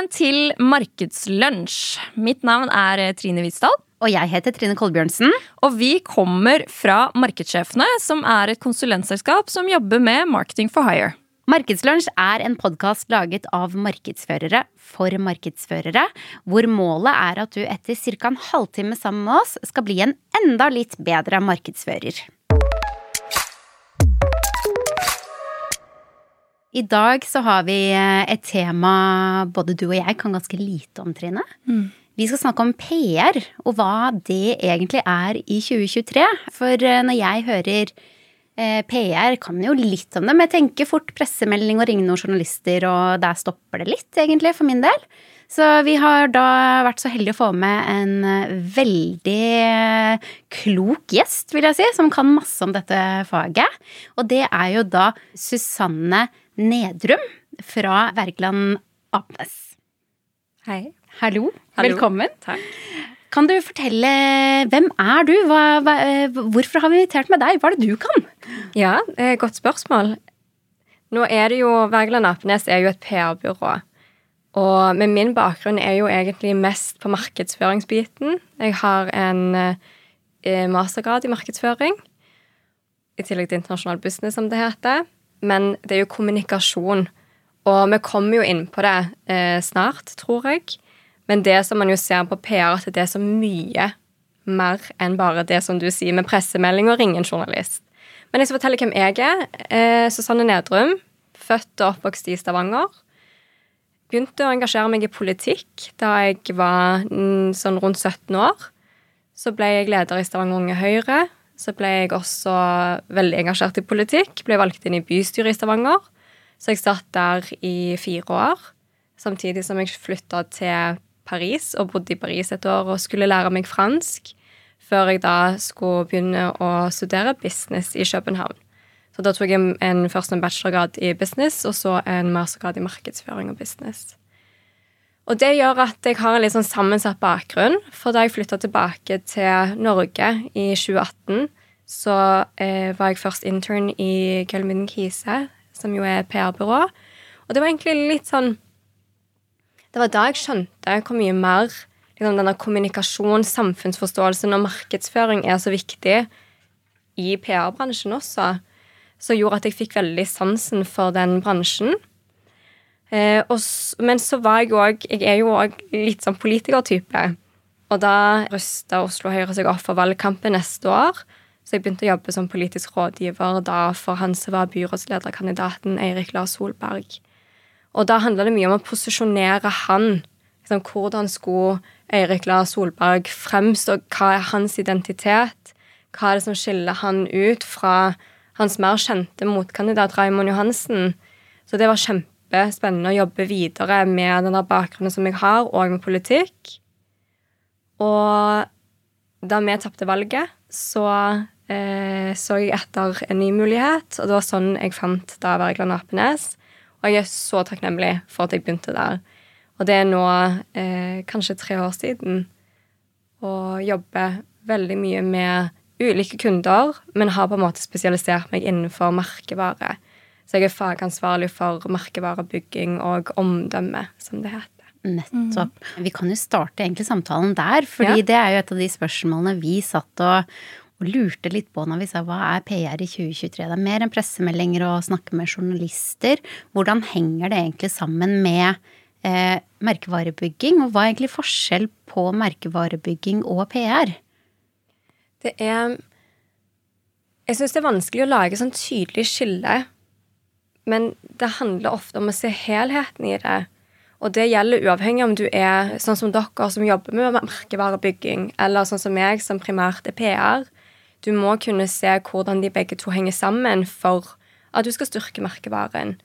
Velkommen til Markedslunsj. Mitt navn er Trine Hvitsdal. Og jeg heter Trine Kolbjørnsen. Og vi kommer fra Markedssjefene, som er et konsulentselskap som jobber med marketing for hire. Markedslunsj er en podkast laget av markedsførere for markedsførere, hvor målet er at du etter ca. en halvtime sammen med oss skal bli en enda litt bedre markedsfører. I dag så har vi eh, et tema både du og jeg kan ganske lite om, Trine. Mm. Vi skal snakke om PR, og hva det egentlig er i 2023. For eh, når jeg hører eh, PR, kan jo litt om det, men jeg tenker fort pressemelding og ringe noen journalister, og der stopper det litt, egentlig, for min del. Så vi har da vært så heldige å få med en veldig klok gjest, vil jeg si, som kan masse om dette faget. Og det er jo da Susanne Nedrum fra Wergeland Apnes. Hei. Hallo. Hallo. Velkommen. Takk. Kan du fortelle hvem er du? Hva, hva, hvorfor har vi invitert med deg? Hva er det du kan? Ja, godt spørsmål. Nå er det jo Wergeland Apnes er jo et PR-byrå. Og med min bakgrunn er jo egentlig mest på markedsføringsbiten. Jeg har en eh, mastergrad i markedsføring. I tillegg til internasjonal business, som det heter men det er jo kommunikasjon. Og vi kommer jo inn på det eh, snart, tror jeg. Men det som man jo ser på PR, at det er så mye mer enn bare det som du sier med pressemelding og ringe en journalist. Men jeg skal fortelle hvem jeg er. Eh, Susanne Nedrum. Født og oppvokst i Stavanger. Begynte å engasjere meg i politikk da jeg var sånn rundt 17 år. Så ble jeg leder i Stavanger Unge Høyre så ble jeg også veldig engasjert i politikk. Ble valgt inn i bystyret i Stavanger. Så jeg satt der i fire år. Samtidig som jeg flytta til Paris og bodde i Paris et år og skulle lære meg fransk. Før jeg da skulle begynne å studere business i København. Så da tok jeg en, først en bachelorgrad i business, og så en mastergrad i markedsføring og business. Og det gjør at jeg har en litt sånn sammensatt bakgrunn. For da jeg flytta tilbake til Norge i 2018, så eh, var jeg først intern i Gelmin Kise, som jo er PR-byrå. Og det var egentlig litt sånn Det var da jeg skjønte hvor mye mer liksom, denne kommunikasjon, samfunnsforståelsen og markedsføring er så viktig i PR-bransjen også. Som gjorde at jeg fikk veldig sansen for den bransjen. Eh, og, men så var jeg òg Jeg er jo òg litt sånn politikertype. Og da rusta Oslo Høyre seg opp for valgkampen neste år. Så jeg begynte å jobbe som politisk rådgiver da for han som var byrådslederkandidaten Eirik Lars Solberg. Og da handla det mye om å posisjonere han. Liksom, hvordan skulle Eirik Lars Solberg fremstå? Hva er hans identitet? Hva er det som skiller han ut fra hans mer kjente motkandidat Raymond Johansen? Så det var kjempespennende å jobbe videre med den bakgrunnen som jeg har, og med politikk. Og da vi tapte valget, så eh, så jeg etter en ny mulighet, og det var sånn jeg fant da Wergeland Apenes. Og jeg er så takknemlig for at jeg begynte der. Og det er nå eh, kanskje tre år siden. Og jobber veldig mye med ulike kunder, men har på en måte spesialisert meg innenfor merkevare. Så jeg er fagansvarlig for merkevarebygging og omdømme, som det heter. Nettopp. Mm. Vi kan jo starte egentlig samtalen der, fordi ja. det er jo et av de spørsmålene vi satt og, og lurte litt på når vi sa hva er PR i 2023? Det er mer enn pressemeldinger og snakke med journalister. Hvordan henger det egentlig sammen med eh, merkevarebygging, og hva er egentlig forskjell på merkevarebygging og PR? Det er Jeg syns det er vanskelig å lage sånn tydelig skille men det handler ofte om å se helheten i det. Og det gjelder uavhengig om du er sånn som dere som jobber med merkevarebygging, eller sånn som meg som primært er PR. Du må kunne se hvordan de begge to henger sammen for at du skal styrke merkevaren.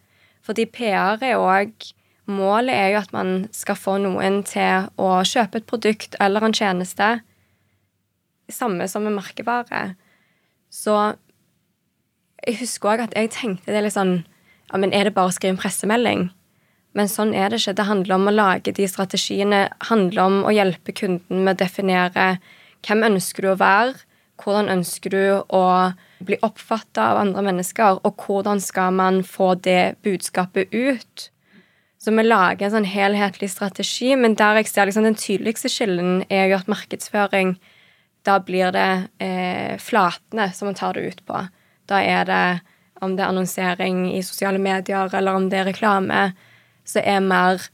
Fordi PR er òg Målet er jo at man skal få noen til å kjøpe et produkt eller en tjeneste. Samme som med merkevare. Så jeg husker òg at jeg tenkte det litt sånn ja, men er det bare å skrive en pressemelding? Men sånn er det ikke. Det handler om å lage de strategiene. handler om å hjelpe kunden med å definere hvem ønsker du å være, hvordan ønsker du å bli oppfatta av andre mennesker, og hvordan skal man få det budskapet ut? Så vi lager en sånn helhetlig strategi, men der jeg ser liksom den tydeligste skillen, er jo at markedsføring Da blir det eh, flatene som man tar det ut på. Da er det om det er annonsering i sosiale medier, eller om det er reklame, så er mer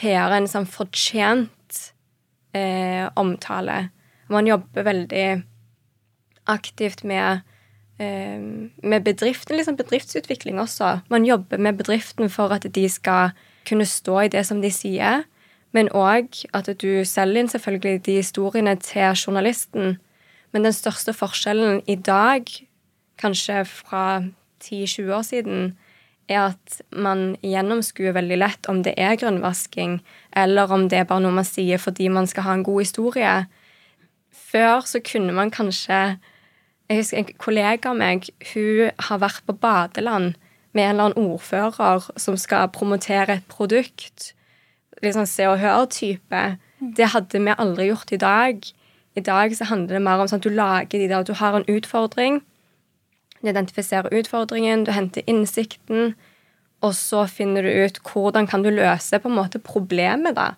PR en sånn fortjent eh, omtale. Man jobber veldig aktivt med Eh, med bedriften, liksom bedriftsutvikling også. Man jobber med bedriften for at de skal kunne stå i det som de sier, men òg at du selger inn selvfølgelig de historiene til journalisten. Men den største forskjellen i dag, kanskje fra 10-20 år siden, er at man gjennomskuer veldig lett om det er grønnvasking, eller om det er bare noe man sier fordi man skal ha en god historie. Før så kunne man kanskje jeg husker En kollega av meg hun har vært på badeland med en eller annen ordfører som skal promotere et produkt. Liksom Se og Hør-type. Det hadde vi aldri gjort i dag. I dag så handler det mer om sånn at du lager de der, du har en utfordring. Du identifiserer utfordringen, du henter innsikten, og så finner du ut hvordan kan du løse på en måte problemet, da.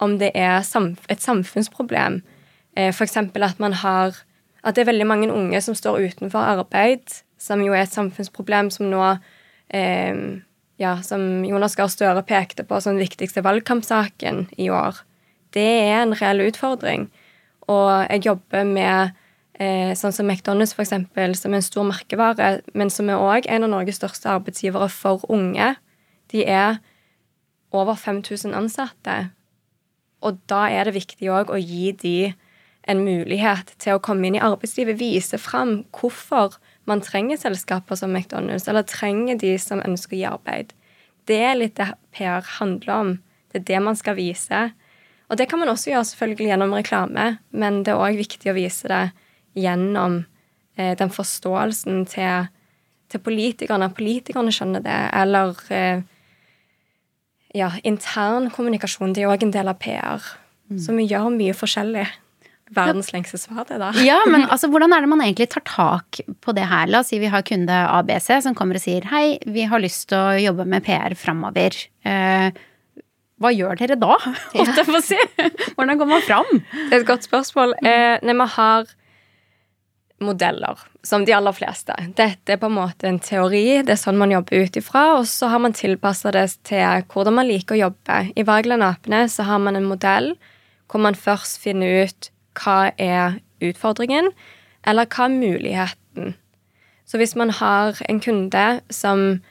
Om det er et samfunnsproblem. Eh, F.eks. at man har at det er veldig mange unge som står utenfor arbeid, som jo er et samfunnsproblem som nå eh, ja, Som Jonas Gahr Støre pekte på som den viktigste valgkampsaken i år. Det er en reell utfordring. Og jeg jobber med sånn som McDonald's, for eksempel, som er en stor merkevare, men som er òg en av Norges største arbeidsgivere for unge. De er over 5000 ansatte. Og da er det viktig òg å gi de en mulighet til å komme inn i arbeidslivet, vise fram hvorfor man trenger selskaper som McDonald's, eller trenger de som ønsker å gi arbeid. Det er litt det PR handler om. Det er det man skal vise. Og det kan man også gjøre selvfølgelig gjennom reklame, men det er òg viktig å vise det gjennom eh, den forståelsen til, til, politikerne. Politikerne skjønner det. Eller eh, ja, intern kommunikasjon. Det er òg en del av PR. Mm. Så vi gjør mye forskjellig. Verdens lengste svar, det, da. ja, men altså, hvordan er det man egentlig tar tak på det her? La oss si vi har kunde ABC som kommer og sier hei, vi har lyst til å jobbe med PR framover. Eh, hva gjør dere da? Si. Hvordan går man fram? Det er et godt spørsmål. Eh, når vi har modeller, som de aller fleste. Dette er på en måte en teori, det er sånn man jobber ut ifra, og så har man tilpassa det til hvordan man liker å jobbe. I Wergeland Apene så har man en modell hvor man først finner ut hva er utfordringen, eller hva er muligheten. Så hvis man har en kunde som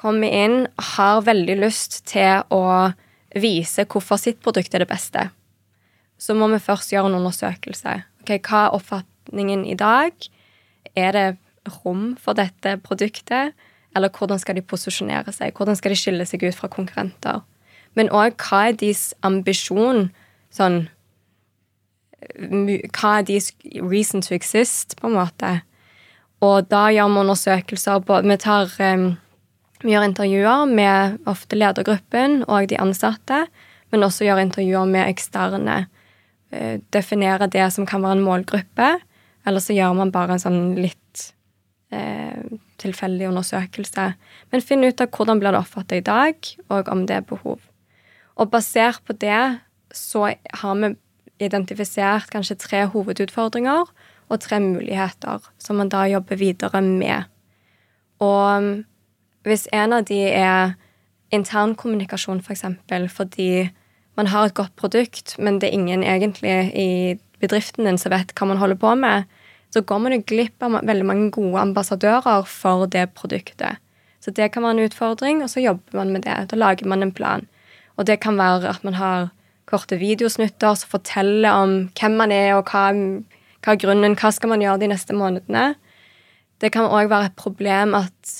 kommer inn, har veldig lyst til å vise hvorfor sitt produkt er det beste, så må vi først gjøre en undersøkelse. Okay, hva er oppfatningen i dag? Er det rom for dette produktet? Eller hvordan skal de posisjonere seg? Hvordan skal de skille seg ut fra konkurrenter? Men òg hva er deres ambisjon sånn hva er deres reason to exist, på en måte. Og da gjør vi undersøkelser på Vi tar um, Vi gjør intervjuer med ofte ledergruppen og de ansatte, men også gjør intervjuer med eksterne. Uh, definere det som kan være en målgruppe, eller så gjør man bare en sånn litt eh, tilfeldig undersøkelse. Men finn ut av hvordan blir det oppfattet i dag, og om det er behov. Og basert på det så har vi identifisert kanskje tre hovedutfordringer og tre muligheter som man da jobber videre med. Og um, hvis en av de er internkommunikasjon, f.eks., for fordi man har et godt produkt, men det er ingen egentlig i bedriften din som vet hva man holder på med, så går man jo glipp av veldig mange gode ambassadører for det produktet. Så det kan være en utfordring, og så jobber man med det. Da lager man en plan. Og det kan være at man har korte videosnutter som forteller om hvem man er, og hva, hva er grunnen, hva skal man gjøre de neste månedene. Det kan òg være et problem at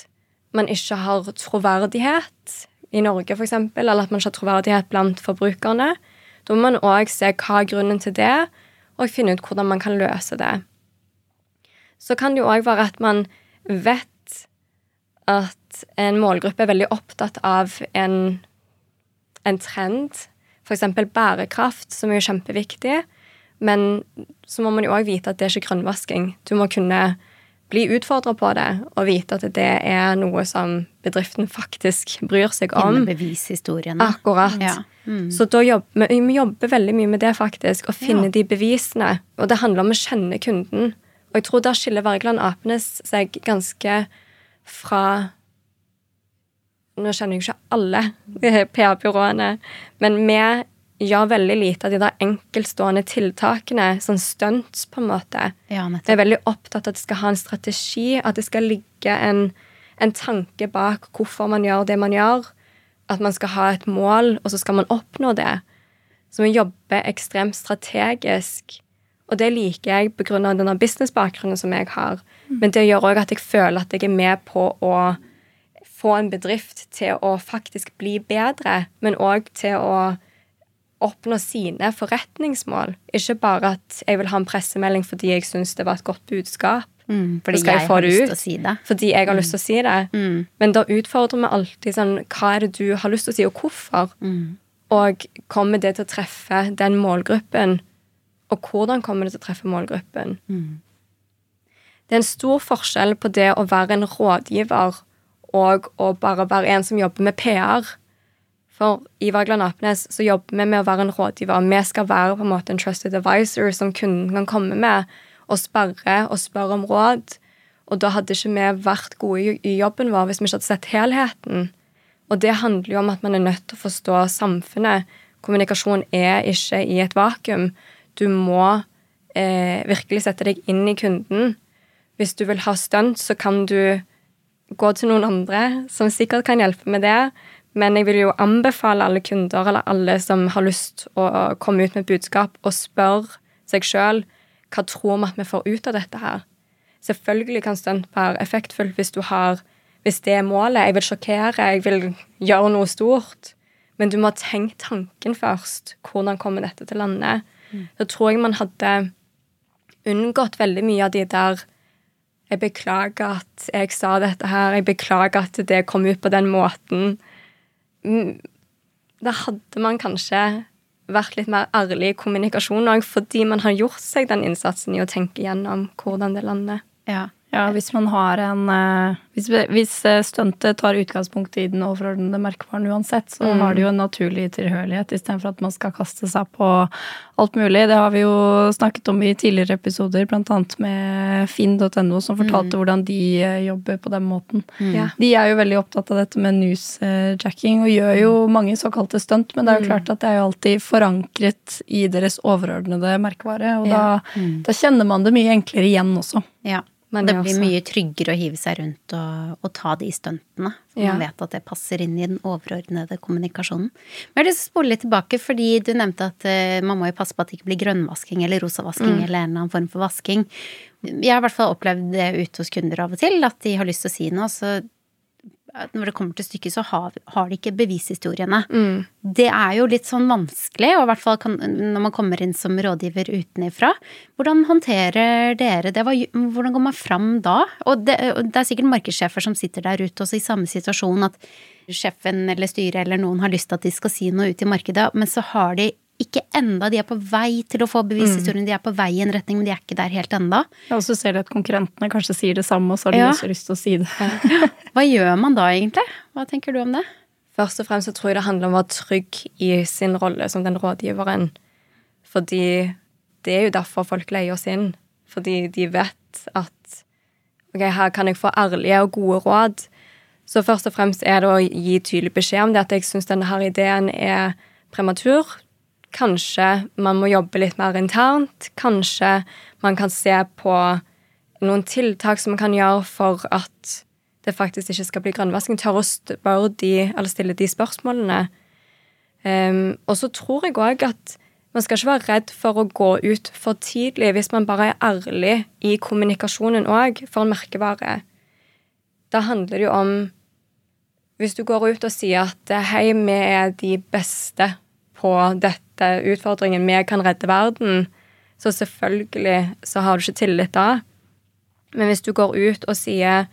man ikke har troverdighet i Norge, f.eks., eller at man ikke har troverdighet blant forbrukerne. Da må man òg se hva er grunnen til det, og finne ut hvordan man kan løse det. Så kan det jo òg være at man vet at en målgruppe er veldig opptatt av en, en trend F.eks. bærekraft, som er jo kjempeviktig. Men så må man jo òg vite at det er ikke grønnvasking. Du må kunne bli utfordra på det og vite at det er noe som bedriften faktisk bryr seg om. Finne bevishistoriene. Akkurat. Ja. Mm. Så jobber, vi jobber veldig mye med det, faktisk. Å finne Ja. de bevisene. Og det handler om å kjenne kunden. Og jeg tror der skiller Wergeland Apenes seg ganske fra Nå kjenner jeg ikke alle PR-byråene, men vi gjør veldig lite av de der enkeltstående tiltakene, sånn stunts, på en måte. Ja, Vi er veldig opptatt av at det skal ha en strategi, at det skal ligge en, en tanke bak hvorfor man gjør det man gjør. At man skal ha et mål, og så skal man oppnå det. Så vi jobber ekstremt strategisk. Og det liker jeg pga. denne businessbakgrunnen som jeg har. Men det gjør òg at jeg føler at jeg er med på å få en bedrift til å faktisk bli bedre, men òg til å oppnå sine forretningsmål. Ikke bare at jeg vil ha en pressemelding fordi jeg syns det var et godt budskap. Mm, fordi jeg jeg har det lyst ut? til å si det. Fordi jeg har lyst til å si det. Mm. Men da utfordrer vi alltid sånn Hva er det du har lyst til å si, og hvorfor? Mm. Og kommer det til å treffe den målgruppen? Og hvordan kommer det til å treffe målgruppen? Mm. Det er en stor forskjell på det å være en rådgiver og å bare være en som jobber med PR. For i Vagland Apnes så jobber vi med å være en rådgiver. Vi skal være på en måte en trusted advisor som kunden kan komme med og sperre og spørre om råd. Og da hadde ikke vi vært gode i- i jobben vår hvis vi ikke hadde sett helheten. Og det handler jo om at man er nødt til å forstå samfunnet. Kommunikasjon er ikke i et vakuum. Du må eh, virkelig sette deg inn i kunden. Hvis du vil ha stunt, så kan du gå til noen andre som sikkert kan hjelpe med det. Men jeg vil jo anbefale alle kunder eller alle som har lyst å komme ut med et budskap, å spørre seg sjøl hva tror vi at vi får ut av dette her. Selvfølgelig kan stunt være effektfullt hvis du har hvis det er målet. Jeg vil sjokkere, jeg vil gjøre noe stort. Men du må ha tenkt tanken først. Hvordan kommer dette til landet? Da tror jeg man hadde unngått veldig mye av de der Jeg beklager at jeg sa dette her. Jeg beklager at det kom ut på den måten. Mm, Da hadde man kanskje vært litt mer ærlig i kommunikasjonen òg, fordi man har gjort seg den innsatsen i å tenke gjennom hvordan det lander. Ja. Ja, hvis man har en eh, Hvis, hvis eh, stuntet tar utgangspunkt i den overordnede merkevaren uansett, så Mm. har det jo en naturlig tilhørighet istedenfor at man skal kaste seg på alt mulig. Det har vi jo snakket om i tidligere episoder, annet med finn.no, som fortalte hvordan de eh, jobber på den måten. Mm. De er jo veldig opptatt av dette med newsjacking og gjør jo mange såkalte stunt, men det er jo klart at det er jo alltid forankret i deres overordnede merkevare, og Ja. da, da kjenner man det mye enklere igjen også. ja. Men det blir også- mye tryggere å hive seg rundt og, og ta de stuntene. For Ja. Man vet at det passer inn i den overordnede kommunikasjonen. Men jeg har lyst til å spole litt tilbake, fordi du nevnte at uh, man må jo passe på at det ikke blir grønnvasking eller rosavasking eller en eller annen form for vasking. Jeg har i hvert fall opplevd det ute hos kunder av og til, at de har lyst til å si noe, så når det kommer til stykket, så har, har de ikke bevishistoriene. Mm. Det er jo litt sånn vanskelig, og i hvert fall kan, når man kommer inn som rådgiver utenifra. Hvordan håndterer dere det? Hvordan går man fram da? Og det, det er sikkert markedssjefer som sitter der ute også i samme situasjon, at sjefen eller styret eller noen har lyst til at de skal si noe ut i markedet, men så har de ikke enda, de er på vei til å få bevishistorien, de er på vei i en retning, men de er ikke der helt enda. Ja, og så ser de at konkurrentene kanskje sier det samme, og så har de Ja. også lyst til å si det. Hva gjør man da egentlig? Hva tenker du om det? Først og fremst så tror jeg det handler om å være trygg i sin rolle som den rådgiveren. Fordi det er jo derfor folk leier oss inn. Fordi de vet at ok, her kan jeg få ærlige og gode råd. Så først og fremst er det å gi tydelig beskjed om det at jeg syns denne her ideen er prematur. Kanskje man må jobbe litt mer internt. Kanskje man kan se på noen tiltak som man kan gjøre for at det faktisk ikke skal bli grønnvasking. Tørre å spørre de, eller stille de spørsmålene. Um, og så tror jeg òg at man skal ikke være redd for å gå ut for tidlig hvis man bare er ærlig i kommunikasjonen òg, for en merkevare. Da handler det jo om Hvis du går ut og sier at hei, vi er de beste på dette utfordringen, vi kan redde verden, så selvfølgelig så har du ikke tillit da. Men hvis du går ut og sier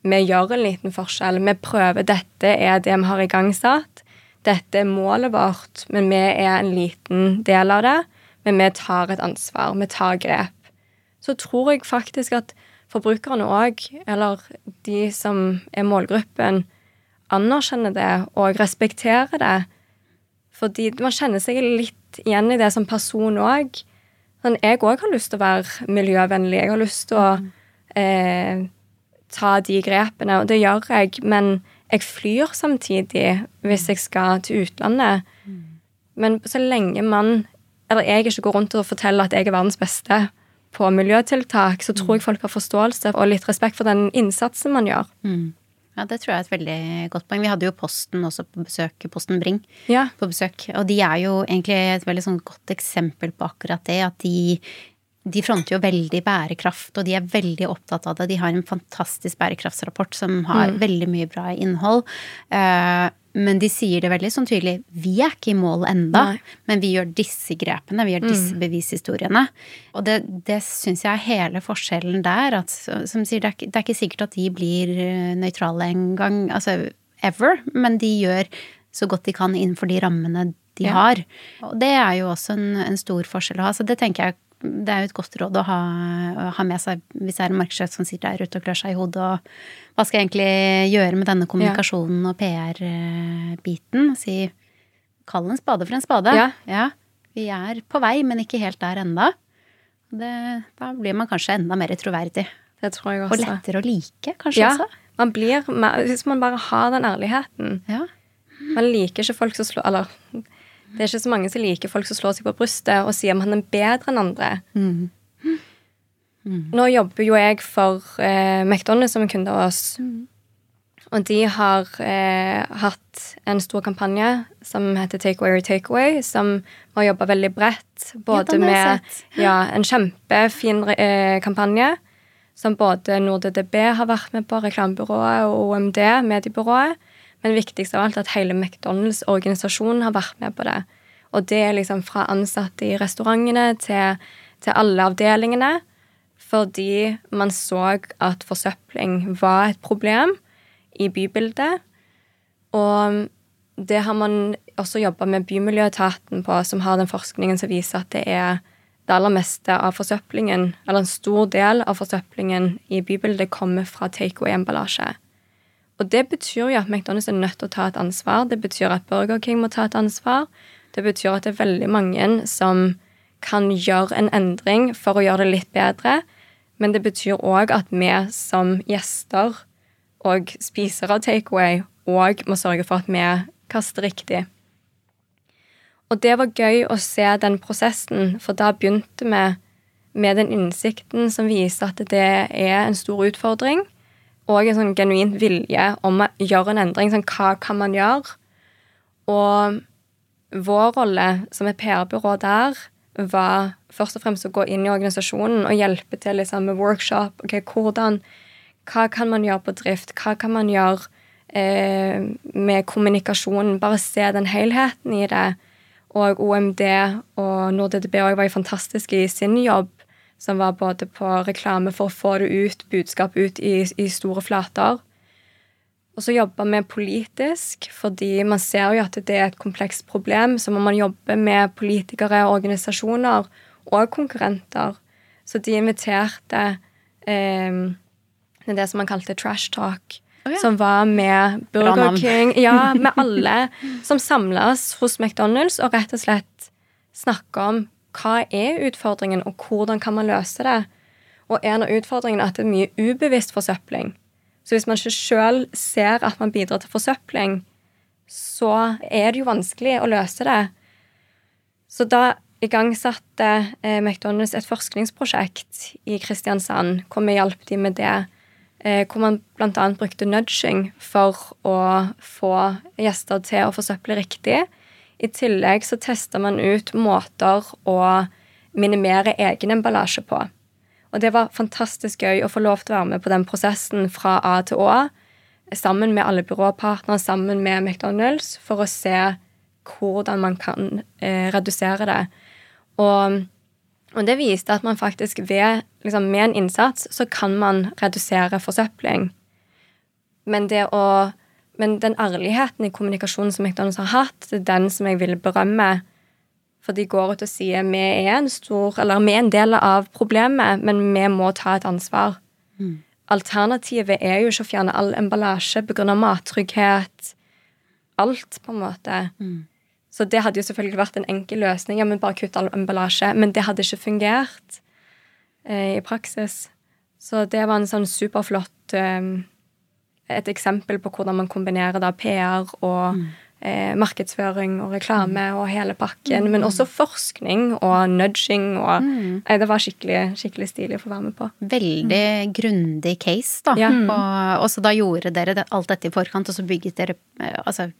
vi gjør en liten forskjell, vi prøver, dette er det vi har igangsatt, dette er målet vårt, men vi er en liten del av det, men vi tar et ansvar, vi tar grep, så tror jeg faktisk at forbrukerne òg, eller de som er målgruppen, anerkjenner det og respekterer det. Fordi man kjenner seg litt igjen i det som person òg. Sånn, jeg òg har lyst til å være miljøvennlig. Jeg har lyst til å eh, ta de grepene, og det gjør jeg. Men jeg flyr samtidig hvis jeg skal til utlandet. Men så lenge man eller jeg ikke går rundt og forteller at jeg er verdens beste på miljøtiltak, så tror jeg folk har forståelse og litt respekt for den innsatsen man gjør. Mm. Ja, det tror jeg er et veldig godt poeng. Vi hadde jo Posten også på besøk, Posten Bring ja. på besøk. Og de er jo egentlig et veldig sånn godt eksempel på akkurat det. At de, de fronter jo veldig bærekraft, og de er veldig opptatt av det. De har en fantastisk bærekraftsrapport som har mm. veldig mye bra innhold. Uh, men de sier det veldig sånn tydelig. Vi er ikke i mål enda, Nei. men vi gjør disse grepene. Vi gjør disse mm. bevishistoriene. Og det, det syns jeg er hele forskjellen der. At, som sier, det er, det er ikke sikkert at de blir eh, nøytrale en gang, altså ever, men de gjør så godt de kan innenfor de rammene de ja. har. Og det er jo også en, en stor forskjell å ha. Så det tenker jeg det er jo et godt råd å ha, å ha med seg hvis det er en markedssjef som sitter der ute og klør seg i hodet og hva skal jeg egentlig gjøre med denne kommunikasjonen og PR-biten? Si kall en spade for en spade. Ja. ja. Vi er på vei, men ikke helt der enda. Det, da blir man kanskje enda mer troverdig. Det tror jeg også. Og lettere å like, kanskje ja. også. Man blir hvis man bare har den ærligheten. Ja. Man liker ikke folk som slår Eller det er ikke så mange som liker folk som slår seg på brystet og sier om han er bedre enn andre. Mm. Mm. Nå jobber jo jeg for eh, McDonald's som en kunde av oss. Mm. Og de har eh, hatt en stor kampanje som heter Take Away or Take Away, som har jobba veldig bredt. Både med ja, en kjempefin eh, kampanje som både NordDDB har vært med på, reklamebyrået og OMD, mediebyrået. Men viktigst av alt at hele McDonald's-organisasjonen har vært med på det. Og det er liksom fra ansatte i restaurantene til, til alle avdelingene. Fordi man så at forsøpling var et problem i bybildet. Og det har man også jobba med Bymiljøetaten på, som har den forskningen som viser at det er det aller meste av forsøplingen, eller en stor del av forsøplingen i bybildet, kommer fra takeaway-emballasje. Og det betyr jo at McDonald's er nødt til å ta et ansvar. Det betyr at Burger King må ta et ansvar. Det betyr at det er veldig mange som kan gjøre en endring for å gjøre det litt bedre. Men det betyr òg at vi som gjester og spisere av takeaway òg må sørge for at vi kaster riktig. Og det var gøy å se den prosessen, for da begynte vi med den innsikten som viser at det er en stor utfordring og en sånn genuint vilje om å gjøre en endring. Sånn, hva kan man gjøre? Og vår rolle som et PR-byrå der var først og fremst å gå inn i organisasjonen og hjelpe til liksom, med workshop. ok, hvordan, Hva kan man gjøre på drift? Hva kan man gjøre eh, med kommunikasjonen? Bare se den helheten i det. Og OMD og NordDB var jo fantastiske i sin jobb som var både på reklame for å få det ut, budskap ut i, i store flater. Og så jobba vi politisk, fordi man ser jo at det er et komplekst problem. Så må man jobbe med politikere, organisasjoner og konkurrenter. Så de inviterte eh, det som man kalte trash talk. Oh, ja. Som var med Burger King Ja, med alle som samles hos McDonald's og rett og slett snakke om hva er utfordringen, og hvordan kan man løse det? Og en av utfordringene er at det er mye ubevisst forsøpling. Så hvis man ikke sjøl ser at man bidrar til forsøpling, så er det jo vanskelig å løse det. Så da igangsatte eh, McDonald's et forskningsprosjekt i Kristiansand hvor vi hjalp dem med det. Eh, hvor man bl.a. brukte nudging for å få gjester til å forsøple riktig. I tillegg så testa man ut måter å minimere egen emballasje på. Og det var fantastisk gøy å få lov til å være med på den prosessen fra A til Å, sammen med alle byråpartnere, sammen med McDonald's, for å se hvordan man kan eh, redusere det. Og, og, det viste at man faktisk ved, liksom, med en innsats så kan man redusere forsøpling. Men det å men den ærligheten i kommunikasjonen som McDonald's har hatt, det er den som jeg vil berømme. For de går ut og sier vi er en stor, eller vi er en del av problemet, men vi må ta et ansvar. Alternativet er jo ikke å fjerne all emballasje pga. mattrygghet. Alt, på en måte. Så det hadde jo selvfølgelig vært en enkel løsning. Ja, men bare kutt all emballasje. Men det hadde ikke fungert eh, i praksis. Så det var en sånn superflott eh, Et eksempel på hvordan man kombinerer da PR og mm eh, markedsføring og reklame og hele pakken. Mm. Men også forskning og nudging og mm. eh, Det var skikkelig, skikkelig stilig å få være med på. Veldig mm. grundig case, da. Ja. Og, og, så da gjorde dere det, alt dette i forkant, og så bygget dere eh, altså,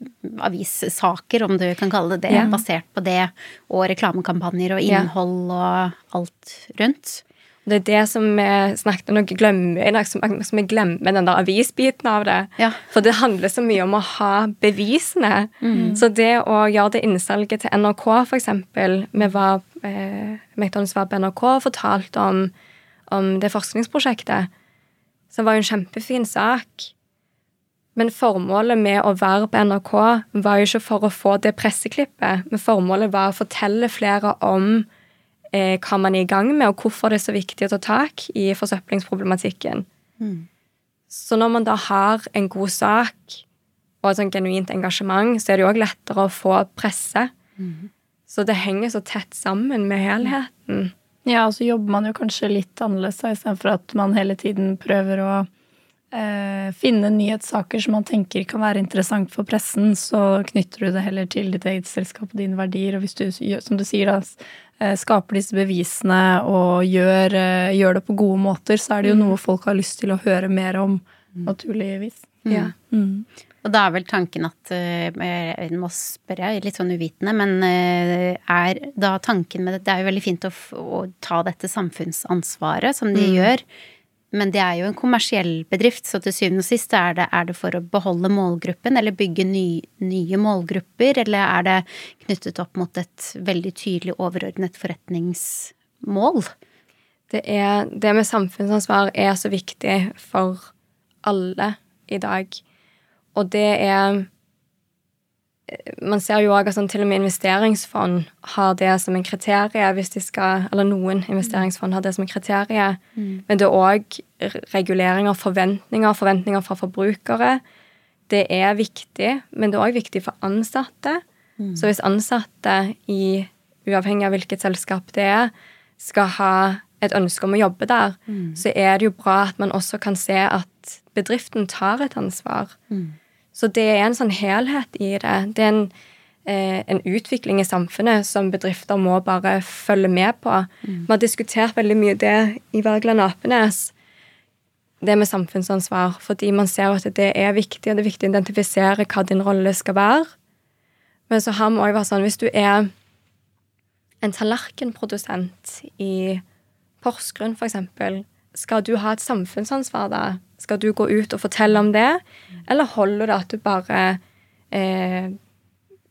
avissaker, om du kan kalle det det, ja. basert på det, og reklamekampanjer og innhold ja. og alt rundt. Det er det som vi snakket om, glemmer, som, vi glemmer den der avisbiten av det. Ja. For det handler så mye om å ha bevisene. Mm. Så det å gjøre det innsalget til NRK, eksempel Vi var, eh, McDonald's var på NRK og fortalte om, om det forskningsprosjektet. Som var jo en kjempefin sak. Men formålet med å være på NRK var jo ikke for å få det presseklippet, men formålet var å fortelle flere om hva man er i gang med, og hvorfor det er så viktig å ta tak i forsøplingsproblematikken. Mm. Så når man da har en god sak og et sånn genuint engasjement, så er det jo òg lettere å få presse. Mm. Så det henger så tett sammen med helheten. Ja, og så jobber man jo kanskje litt annerledes istedenfor at man hele tiden prøver å eh, finne nyhetssaker som man tenker kan være interessant for pressen, så knytter du det heller til ditt eget selskap og dine verdier. Og hvis du, som du sier, da, Eh, skaper disse bevisene og gjør, eh, gjør, det på gode måter, så er det jo mm. noe folk har lyst til å høre mer om, mm. naturligvis. Mm. Ja. Mm. Og da er vel tanken at eh, Jeg må spørre, jeg er litt sånn uvitende, men er da tanken med det Det er jo veldig fint å, å ta dette samfunnsansvaret som de mm. gjør, men det er jo en kommersiell bedrift, så til syvende og sist er det, er det for å beholde målgruppen eller bygge ny, nye målgrupper, eller er det knyttet opp mot et veldig tydelig overordnet forretningsmål? Det, er, det med samfunnsansvar er så viktig for alle i dag. Og det er man ser jo òg at sånn, til og med investeringsfond har det som en kriterie hvis de skal Eller noen investeringsfond har det som en kriterie. Mm. Men det er òg reguleringer, forventninger, forventninger fra forbrukere. Det er viktig, men det er òg viktig for ansatte. Mm. Så hvis ansatte, i, uavhengig av hvilket selskap det er, skal ha et ønske om å jobbe der, mm. så er det jo bra at man også kan se at bedriften tar et ansvar. Mm. Så det er en sånn helhet i det. Det er en, eh, en utvikling i samfunnet som bedrifter må bare følge med på. Mm. Vi har diskutert veldig mye det i Wergeland Apenes. Det med samfunnsansvar. Fordi man ser at det er viktig, og det er viktig å identifisere hva din rolle skal være. Men så har vi òg vært sånn hvis du er en tallerkenprodusent i Porsgrunn, eksempel, skal du ha et samfunnsansvar da? Skal du gå ut og fortelle om det, eller holder det at du bare eh,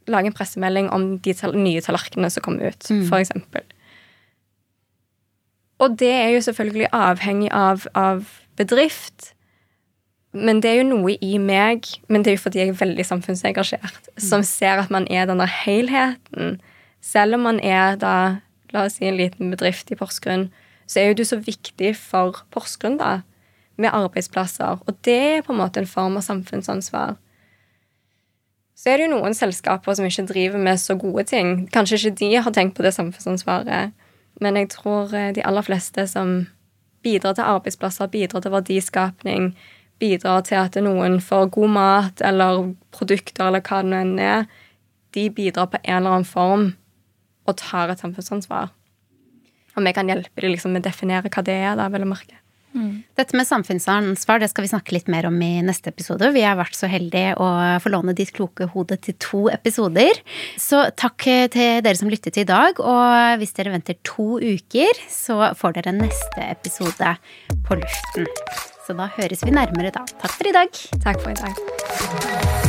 lager en pressemelding om de nye tallerkenene som kommer ut, mm. f.eks.? Og det er jo selvfølgelig avhengig av, av, bedrift. Men det er jo noe i meg, men det er jo fordi jeg er veldig samfunnsengasjert, mm. som ser at man er denne helheten. Selv om man er da, la oss si, en liten bedrift i Porsgrunn, så er jo du så viktig for Porsgrunn, da med arbeidsplasser. Og det er på en måte en form av samfunnsansvar. Så er det jo noen selskaper som ikke driver med så gode ting. Kanskje ikke de har tenkt på det samfunnsansvaret, men jeg tror eh, de aller fleste som bidrar til arbeidsplasser, bidrar til verdiskapning, bidrar til at noen får god mat eller produkter eller hva det nå er, de bidrar på en eller annen form og tar et samfunnsansvar. Og vi kan hjelpe dem liksom med å definere hva det er, da, vel å merke. Mm. Dette med samfunnsansvar det skal vi snakke litt mer om i neste episode. Vi har vært så heldige å få låne ditt kloke hode til to episoder. Så takk til dere som lyttet i dag. Og hvis dere venter to uker, så får dere neste episode på luften. Så da høres vi nærmere da. Takk for i dag. Takk for i dag.